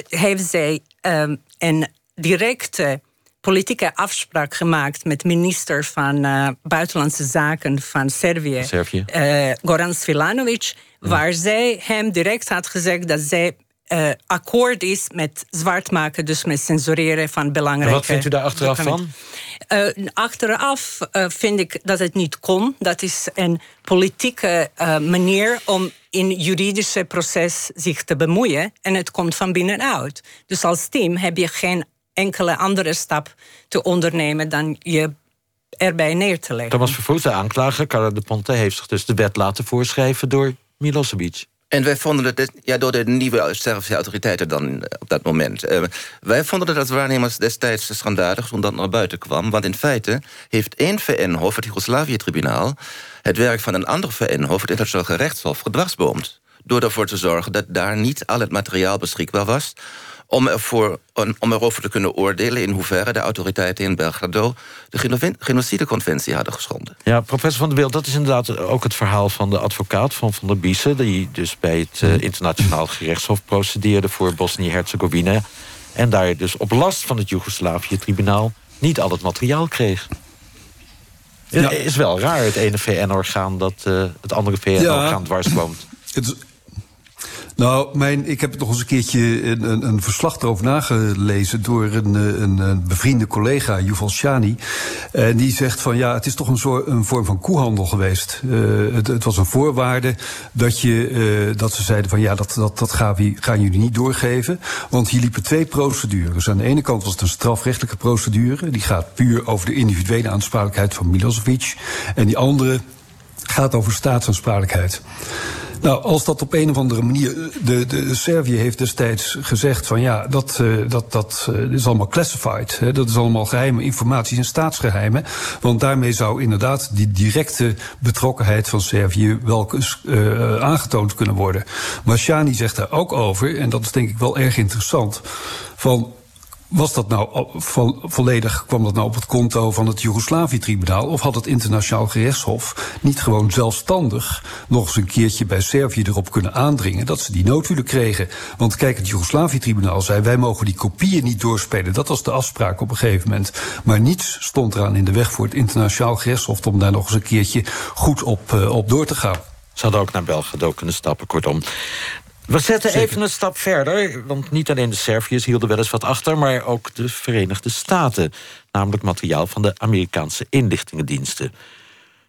heeft zij um, een directe politieke afspraak gemaakt met minister van uh, Buitenlandse Zaken van Servië, Servië. Uh, Goran Svilanovic, waar zij hem direct had gezegd dat zij uh, akkoord is met zwart maken, dus met censureren van belangrijke. En wat vindt u daar achteraf van? Uh, achteraf uh, vind ik dat het niet kon. Dat is een politieke manier om in juridische proces zich te bemoeien. En het komt van binnenuit. Dus als team heb je geen enkele andere stap te ondernemen dan je erbij neer te leggen. Thomas Vervoet, de aanklager, Carla de Ponte, heeft zich dus de wet laten voorschrijven door Milosevic. En wij vonden dat, ja, door de nieuwe Servische autoriteiten dan eh, op dat moment. Uh, wij vonden dat als waarnemers destijds schandalig toen dat naar buiten kwam. Want in feite heeft één VN-hof, het Joegoslavië-tribunaal... het werk van een ander VN-hof, het Internationaal Gerechtshof, gedwarsboomd. Door ervoor te zorgen dat daar niet al het materiaal beschikbaar was om, ervoor, om erover te kunnen oordelen in hoeverre de autoriteiten in Belgrado de genocideconventie hadden geschonden. Ja, professor Van der Beeld, dat is inderdaad ook het verhaal van de advocaat van Van der Biesen, die dus bij het uh, internationaal gerechtshof procedeerde voor Bosnië-Herzegovina. En daar dus op last van het Joegoslavië-tribunaal niet al het materiaal kreeg. Het is wel raar, het ene VN-orgaan dat uh, het andere VN-orgaan ja. dwars Nou, ik heb nog eens een keertje een, een, een verslag erover nagelezen door een, een, een bevriende collega, Yuval Shani. En die zegt van ja, het is toch een, soort, een vorm van koehandel geweest. Uh, het, het, was een voorwaarde dat, je, uh, dat ze zeiden van ja, dat, dat, dat gaan, we, gaan jullie niet doorgeven. Want hier liepen twee procedures. Aan de ene kant was het een strafrechtelijke procedure. Die gaat puur over de individuele aansprakelijkheid van Milosevic. En die andere gaat over staatsaansprakelijkheid. Nou, als dat op een of andere manier. De, de Servië heeft destijds gezegd van ja, dat, uh, dat, dat uh, is allemaal classified. Hè, dat is allemaal geheime informatie en staatsgeheimen. Want daarmee zou inderdaad die directe betrokkenheid van Servië wel uh, aangetoond kunnen worden. Maar Shani zegt daar ook over, en dat is denk ik wel erg interessant. Van was dat nou vo volledig, kwam dat nou op het konto van het Joegoslavië-tribunaal? Of had het internationaal gerechtshof niet gewoon zelfstandig nog eens een keertje bij Servië erop kunnen aandringen dat ze die noodhulen kregen? Want kijk, het Joegoslavië-tribunaal zei wij mogen die kopieën niet doorspelen. Dat was de afspraak op een gegeven moment. Maar niets stond eraan in de weg voor het internationaal gerechtshof om daar nog eens een keertje goed op, uh, op door te gaan. Ze hadden ook naar België kunnen stappen, kortom. We zetten even een stap verder, want niet alleen de Serviërs hielden wel eens wat achter... maar ook de Verenigde Staten, namelijk materiaal van de Amerikaanse inlichtingendiensten.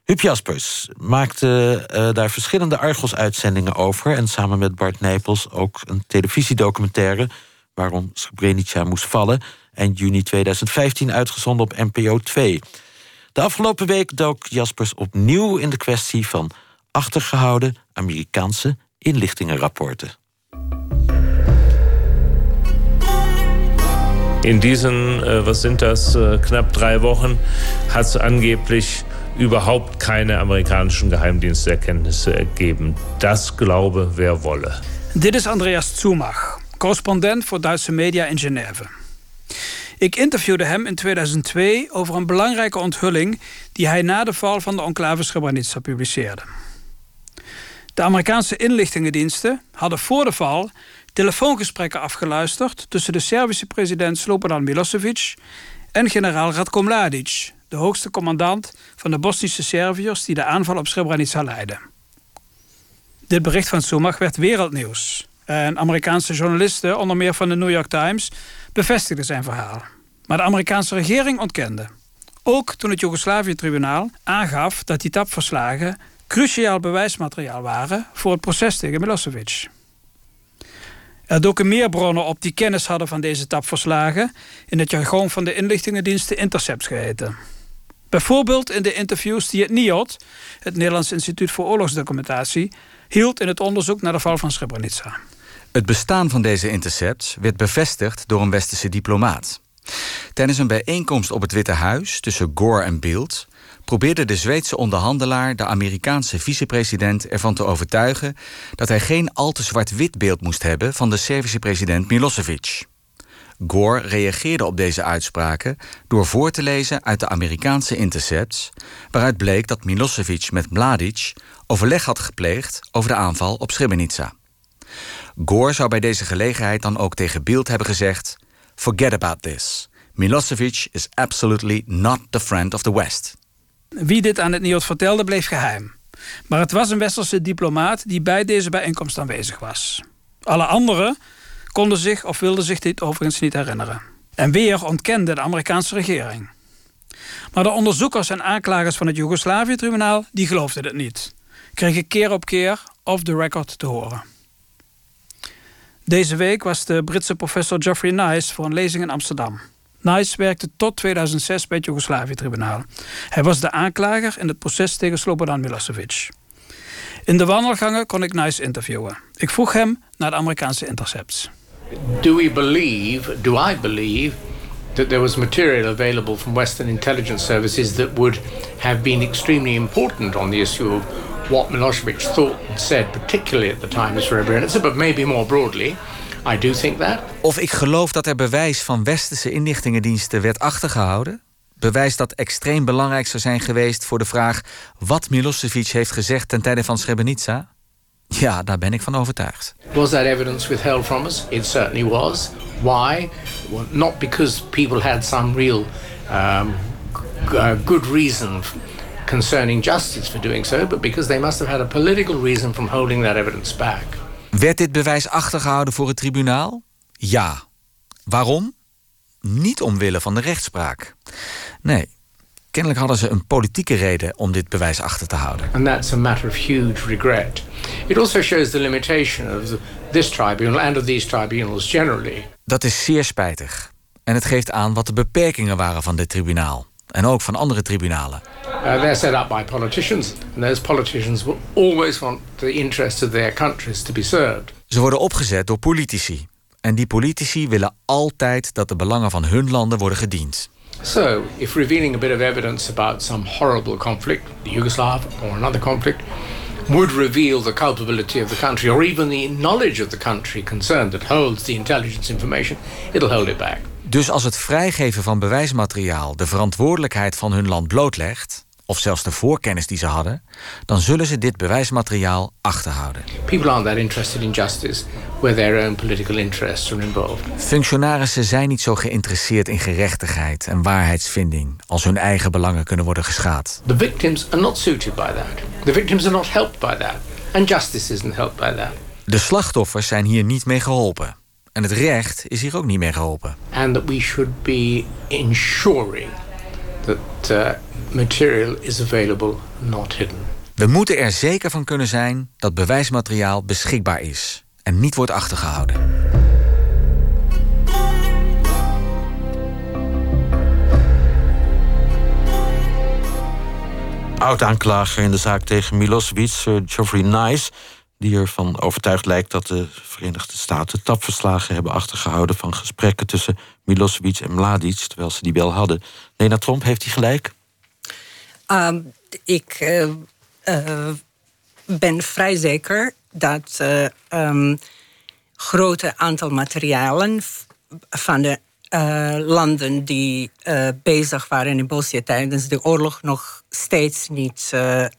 Huub Jaspers maakte uh, daar verschillende Argos-uitzendingen over... en samen met Bart Nijpels ook een televisiedocumentaire... waarom Srebrenica moest vallen, eind juni 2015 uitgezonden op NPO 2. De afgelopen week dook Jaspers opnieuw in de kwestie van achtergehouden Amerikaanse inlichtingenrapporten. In diesen, äh, was sind das, äh, knapp drei Wochen hat es angeblich überhaupt keine amerikanischen Geheimdiensterkenntnisse ergeben. Das glaube wer wolle. Dit is Andreas Zumach, correspondent voor Duitse media in Genève. Ik interviewde hem in 2002 over een belangrijke onthulling die hij na de val van de enclave Srebrenica publiceerde. De Amerikaanse inlichtingendiensten hadden voor de val telefoongesprekken afgeluisterd tussen de Servische president Slobodan Milosevic en generaal Radko Mladic, de hoogste commandant van de Bosnische Serviërs die de aanval op Srebrenica leidden. Dit bericht van Sumach werd wereldnieuws. En Amerikaanse journalisten, onder meer van de New York Times, bevestigden zijn verhaal. Maar de Amerikaanse regering ontkende. Ook toen het Joegoslavië-tribunaal aangaf dat die tapverslagen cruciaal bewijsmateriaal waren voor het proces tegen Milosevic. Er doken meer bronnen op die kennis hadden van deze tapverslagen, in het jargon van de inlichtingendiensten intercepts geheten. Bijvoorbeeld in de interviews die het NIOD, het Nederlands Instituut voor Oorlogsdocumentatie, hield in het onderzoek naar de val van Srebrenica. Het bestaan van deze intercepts werd bevestigd door een westerse diplomaat. Tijdens een bijeenkomst op het Witte Huis tussen Gore en Beeld probeerde de Zweedse onderhandelaar de Amerikaanse vicepresident ervan te overtuigen dat hij geen al te zwart-wit beeld moest hebben van de Servische president Milosevic. Gore reageerde op deze uitspraken door voor te lezen uit de Amerikaanse intercepts, waaruit bleek dat Milosevic met Mladic overleg had gepleegd over de aanval op Srebrenica. Gore zou bij deze gelegenheid dan ook tegen Beeld hebben gezegd: Forget about this. Milosevic is absolutely not the friend of the West. Wie dit aan het NIOD vertelde, bleef geheim. Maar het was een westerse diplomaat die bij deze bijeenkomst aanwezig was. Alle anderen konden zich of wilden zich dit overigens niet herinneren. En weer ontkende de Amerikaanse regering. Maar de onderzoekers en aanklagers van het Joegoslavië-tribunaal die geloofden het niet. Kregen keer op keer off the record te horen. Deze week was de Britse professor Geoffrey Nice voor een lezing in Amsterdam. Nice werkte tot 2006 bij het Joegoslavië-tribunaal. Hij was de aanklager in het proces tegen Slobodan Milosevic. In de wandelgangen kon ik Nice interviewen. Ik vroeg hem naar de Amerikaanse intercepts. Do we believe, do I believe, that there was material available from Western intelligence services that would have been extremely important on the issue of what Milosevic thought and said, particularly at the time of Srebrenica, but maybe more broadly. I do think that. Of ik geloof dat er bewijs van westerse inlichtingendiensten werd achtergehouden? Bewijs dat extreem belangrijk zou zijn geweest voor de vraag wat Milosevic heeft gezegd ten tijde van Srebrenica? Ja, daar ben ik van overtuigd. Was that evidence withheld from us? It certainly was. Why? Well, not because people had some real um, uh, good reason concerning justice for doing so, but because they must have had a political reason from holding that evidence back. Werd dit bewijs achtergehouden voor het tribunaal? Ja. Waarom? Niet omwille van de rechtspraak. Nee, kennelijk hadden ze een politieke reden om dit bewijs achter te houden. And that's a matter of huge regret. It also shows the limitation of this tribunal and of these tribunals generally. Dat is zeer spijtig. En het geeft aan wat de beperkingen waren van dit tribunaal. En ook van andere tribunalen. Uh, they're set up by politicians, and those politicians will always want the interests of their countries to be served. Ze worden opgezet door politici. En die politici willen altijd dat de belangen van hun landen worden gediend. So, if revealing a bit of evidence about some horrible conflict, the Yugoslav or another conflict, would reveal the culpability of the country or even the knowledge of the country concerned that holds the intelligence information, it'll hold it back. Dus als het vrijgeven van bewijsmateriaal de verantwoordelijkheid van hun land blootlegt, of zelfs de voorkennis die ze hadden, dan zullen ze dit bewijsmateriaal achterhouden. People aren't that interested in justice where their own political interests are involved. Functionarissen zijn niet zo geïnteresseerd in gerechtigheid en waarheidsvinding als hun eigen belangen kunnen worden geschaad. The victims are not suited by that. The victims are not helped by that. And justice isn't helped by that. De slachtoffers zijn hier niet mee geholpen. En het recht is hier ook niet mee geholpen. And that we should be ensuring that uh, material is available, not hidden. We moeten er zeker van kunnen zijn dat bewijsmateriaal beschikbaar is en niet wordt achtergehouden. Oud-aanklager in de zaak tegen Milosevic, Sir Geoffrey Nice... die ervan overtuigd lijkt dat de Verenigde Staten tapverslagen hebben achtergehouden... van gesprekken tussen Milosevic en Mladic, terwijl ze die wel hadden. Lena Tromp, heeft hij gelijk? Um, ik uh, uh, ben vrij zeker dat uh, um, grote aantal materialen van de landen die bezig waren in Bosnië tijdens de oorlog nog steeds niet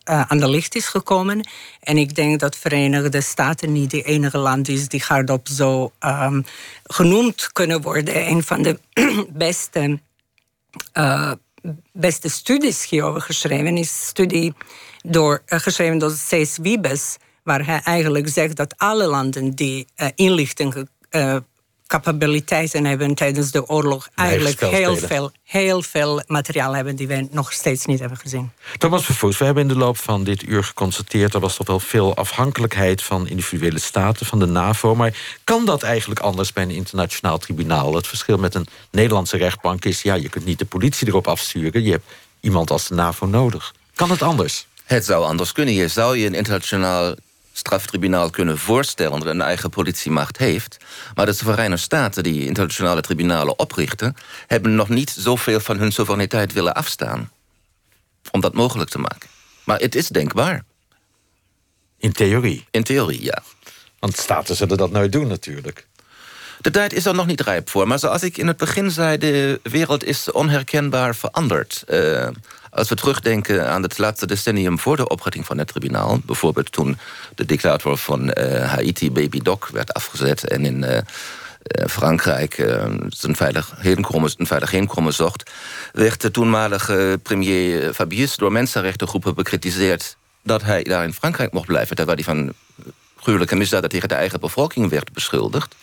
aan de licht is gekomen. En ik denk dat Verenigde Staten niet de enige land is die hardop zo um, genoemd kunnen worden. Een van de <clears throat> beste beste studies hierover geschreven is studie door, geschreven door Cees Wiebes, waar hij eigenlijk zegt dat alle landen die inlichting uh, capabiliteiten hebben tijdens de oorlog eigenlijk heel veel, heel veel materiaal hebben die we nog steeds niet hebben gezien. Thomas Vervoes, we hebben in de loop van dit uur geconstateerd... er was toch wel veel afhankelijkheid van individuele staten, van de NAVO. Maar kan dat eigenlijk anders bij een internationaal tribunaal? Het verschil met een Nederlandse rechtbank is... ja, je kunt niet de politie erop afsturen. Je hebt iemand als de NAVO nodig. Kan het anders? Het zou anders kunnen. Hier zou je een internationaal straftribunaal kunnen voorstellen... dat een eigen politiemacht heeft. Maar de soevereine staten die internationale tribunalen oprichten... hebben nog niet zoveel van hun soevereiniteit willen afstaan. Om dat mogelijk te maken. Maar het is denkbaar. In theorie? In theorie, ja. Want staten zullen dat nooit doen natuurlijk. De tijd is er nog niet rijp voor. Maar zoals ik in het begin zei, de wereld is onherkenbaar veranderd. Uh, als we terugdenken aan het laatste decennium voor de oprichting van het tribunaal... bijvoorbeeld toen de dictator van uh, Haiti, Baby Doc, werd afgezet... en in uh, Frankrijk zijn veilig heenkomen, een veilig heenkomen zocht... werd de toenmalige premier Fabius door mensenrechtengroepen bekritiseerd... dat hij daar in Frankrijk mocht blijven... terwijl hij van gruwelijke misdaden tegen de eigen bevolking werd beschuldigd.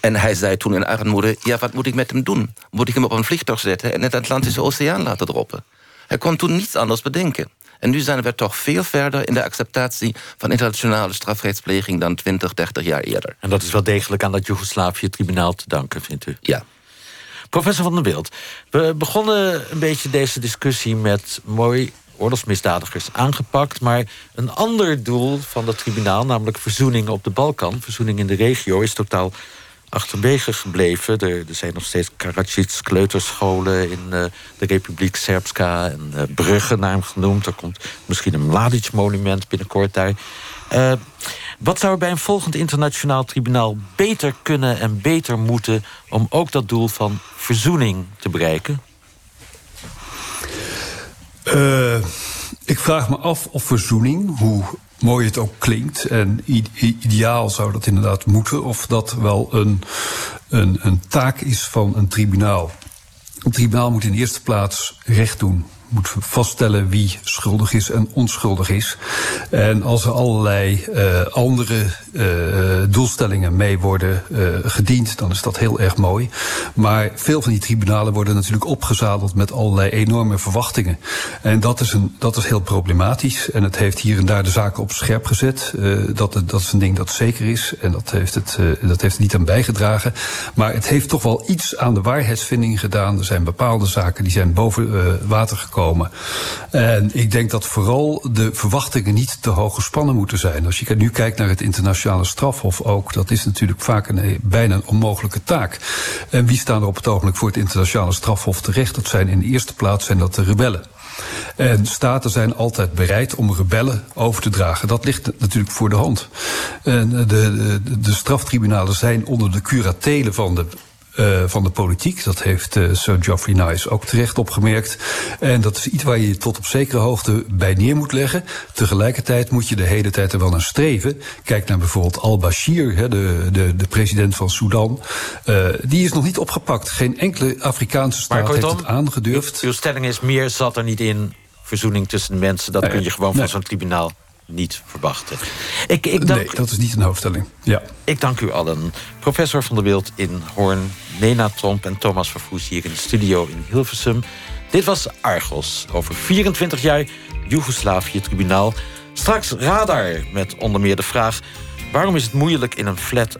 En hij zei toen in armoede, ja, wat moet ik met hem doen? Moet ik hem op een vliegtuig zetten en in de Atlantische Oceaan laten droppen? Hij kon toen niets anders bedenken. En nu zijn we toch veel verder in de acceptatie van internationale strafrechtspleging dan 20, 30 jaar eerder. En dat is wel degelijk aan dat Joegoslavië-tribunaal te danken, vindt u? Ja. Professor van der Wild, we begonnen een beetje deze discussie met mooi oorlogsmisdadigers aangepakt. Maar een ander doel van dat tribunaal, namelijk verzoening op de Balkan, verzoening in de regio, is totaal achterwege gebleven. Er, er zijn nog steeds Karadzic kleuterscholen in uh, de Republiek Serbska en uh, bruggen naar hem genoemd. Er komt misschien een Mladic-monument binnenkort daar. Uh, wat zou er bij een volgend internationaal tribunaal beter kunnen en beter moeten om ook dat doel van verzoening te bereiken? Uh, ik vraag me af of verzoening, hoe mooi het ook klinkt... en ideaal zou dat inderdaad moeten... of dat wel een, een, een taak is van een tribunaal. Een tribunaal moet in de eerste plaats recht doen. Moet vaststellen wie schuldig is en onschuldig is. En als er allerlei uh, andere uh, doelstellingen mee worden uh, gediend, dan is dat heel erg mooi. Maar veel van die tribunalen worden natuurlijk opgezadeld met allerlei enorme verwachtingen. En dat is, een, dat is heel problematisch. En het heeft hier en daar de zaken op scherp gezet. dat, dat is een ding dat zeker is. En dat heeft, het, dat heeft niet aan bijgedragen. Maar het heeft toch wel iets aan de waarheidsvinding gedaan. Er zijn bepaalde zaken die zijn boven water gekomen komen. En ik denk dat vooral de verwachtingen niet te hoog gespannen moeten zijn. Als je nu kijkt naar het internationale strafhof ook, dat is natuurlijk vaak een bijna een onmogelijke taak. En wie staan er op het ogenblik voor het internationale strafhof terecht? Dat zijn in de eerste plaats zijn dat de rebellen. En staten zijn altijd bereid om rebellen over te dragen. Dat ligt natuurlijk voor de hand. En de, de, de straftribunalen zijn onder de curatelen van de uh, van de politiek. Dat heeft uh, Sir Geoffrey Nice ook terecht opgemerkt. En dat is iets waar je tot op zekere hoogte bij neer moet leggen. Tegelijkertijd moet je de hele tijd er wel naar streven. Kijk naar bijvoorbeeld al-Bashir, de, de, de president van Sudan. Uh, die is nog niet opgepakt. Geen enkele Afrikaanse staat heeft het aangedurfd. Uw stelling is meer zat er niet in verzoening tussen de mensen. Dat kun je gewoon van zo'n tribunaal niet verwachten. Ik, ik dank, nee, dat is niet een hoofdstelling. Ja. Ik dank u allen. Professor van der Wild in Hoorn, Nena Tromp en Thomas Vervoes hier in de studio in Hilversum. Dit was Argos. Over 24 jaar Joegoslavië-tribunaal. Straks Radar met onder meer de vraag... waarom is het moeilijk in een flat